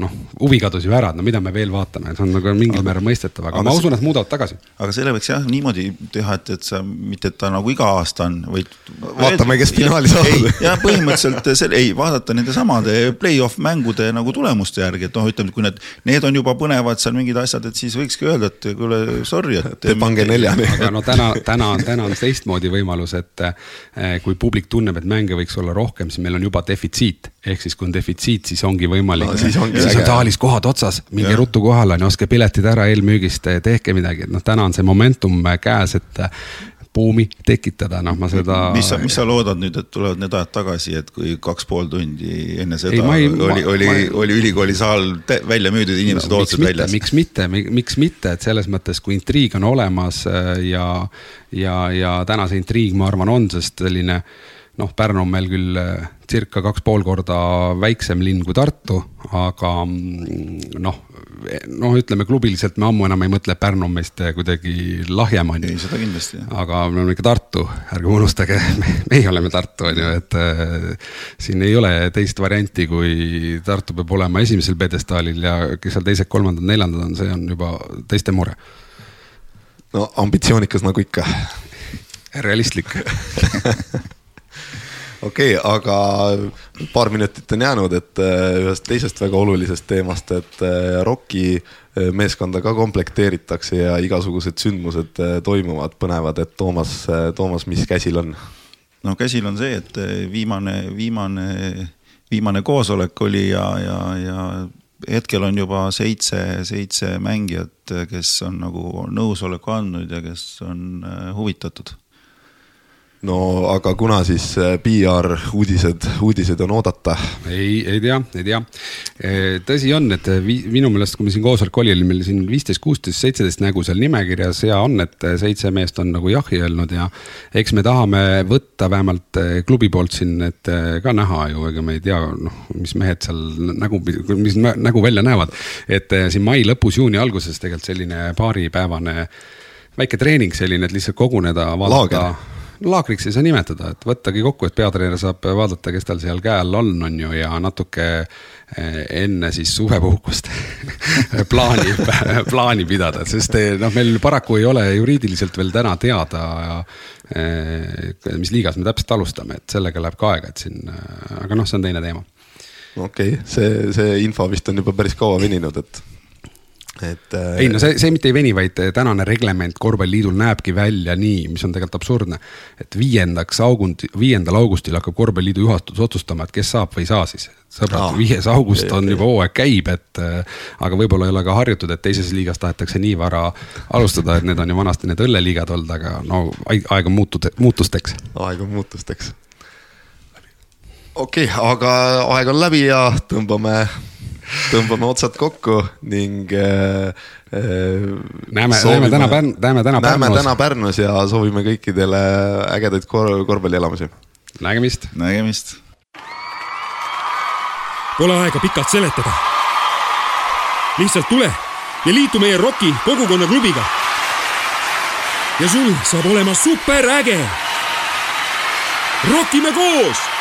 noh, huvi kadus ju ära, et no mida me veel vaatame, see on nagu mingil määral mõistetav, aga, ma usun, et muudavad tagasi. aga selle võiks jah niimoodi teha, et, et sa mitte, et ta nagu iga aasta on, vaid. vaatame, kes finaali saab. jah, põhimõtteliselt selle, ei vaadata nende samade play-off mängude nagu tulemuste järgi, et noh, ütleme, kui need, need on juba põnevad seal mingid asjad, et siis võikski öelda, et kuule, sorry, et. pange neljani. aga no täna, täna, täna on teistmoodi võimalus, et et eh, kui publik tunneb, et mänge võiks olla rohkem, siis meil on juba defitsiit. ehk siis, kui on defitsiit, siis ongi võimalik no,, siis, ongi siis on saalis kohad otsas, minge ruttu kohale, ostke piletid ära eelmüügist, tehke midagi, et noh, täna on see momentum käes, et buumi tekitada, noh, ma seda. mis sa, mis sa loodad nüüd, et tulevad need ajad tagasi, et kui kaks pool tundi enne seda ei, ei, oli, oli, oli ülikooli saal välja müüdud, inimesed no, ootasid väljas? miks mitte, miks mitte, et selles mõttes, kui intriig on olemas äh, ja, ja, ja täna see intriig, ma arvan, on, sest selline noh, Pärnu on meil küll äh, circa kaks pool korda väiksem linn kui Tartu, aga mm, noh, noh, ütleme klubiliselt me ammu enam ei mõtle, Pärnu on meist kuidagi lahjem, on ju. ei, seda kindlasti. aga me oleme ikka Tartu, ärge unustage, meie oleme Tartu, on ju, et äh, siin ei ole teist varianti, kui Tartu peab olema esimesel pjedestaalil ja kes seal teised, kolmandad, neljandad on, see on juba teiste mure. no ambitsioonikas nagu ikka. realistlik okei okay,, aga paar minutit on jäänud, et äh, ühest teisest väga olulisest teemast, et äh, ROK-i äh, meeskonda ka komplekteeritakse ja igasugused sündmused toimuvad, põnevad, et Toomas, Toomas, mis käsil on? no käsil on see, et viimane, viimane, viimane koosolek oli ja, ja, ja hetkel on juba seitse, seitse mängijat, kes on nagu nõusoleku andnud ja kes on huvitatud no aga kuna siis äh, PR uudised, uudised on oodata? ei, ei tea, ei tea. Äh, tõsi on, et vi, minu meelest, kui me siin koosolek oli, oli meil siin viisteist, kuusteist, seitseteist nägu seal nimekirjas, hea on, et seitse meest on nagu jahi öelnud ja. eks me tahame võtta vähemalt klubi poolt siin, et ka näha ju, ega me ei tea, noh, mis mehed seal nägu, mis nägu välja näevad. et siin mai lõpus, juuni alguses tegelikult selline paaripäevane väike treening selline, et lihtsalt koguneda, vaadata laagriks ei saa nimetada, et võttagi kokku, et peatreener saab vaadata, kes tal seal käe all on, on ju, ja natuke eh, enne siis suvepuhkust plaani, plaani pidada, sest eh, noh, meil paraku ei ole juriidiliselt veel täna teada, eh, mis liigas me täpselt alustame, et sellega läheb ka aega, et siin, aga noh, see on teine teema. okei okay., see, see info vist on juba päris kaua veninud, et et. Äh, ei no see, see mitte ei veni, vaid äh, tänane reglement korvpalliliidul näebki välja nii, mis on tegelikult absurdne. et viiendaks august, viiendal augustil hakkab korvpalliliidu juhatus otsustama, et kes saab või ei saa siis. sõbrad, viies august on juba hooaeg käib, et äh, aga võib-olla ei ole ka harjutud, et teises liigas tahetakse nii vara alustada, et need on ju vanasti need õlleliigad olnud, aga no aeg on muutud, muutusteks. aeg on muutusteks. okei okay,, aga aeg on läbi ja tõmbame tõmbame otsad kokku ning äh,. näeme, näeme täna Pärn-, näeme täna Pärnus. näeme täna Pärnus ja soovime kõikidele ägedaid kor korvpallielamusi. nägemist. nägemist Pole aega pikalt seletada. lihtsalt tule ja liitu meie Rocki kogukonnaklubiga. ja sul saab olema superäge. rokime koos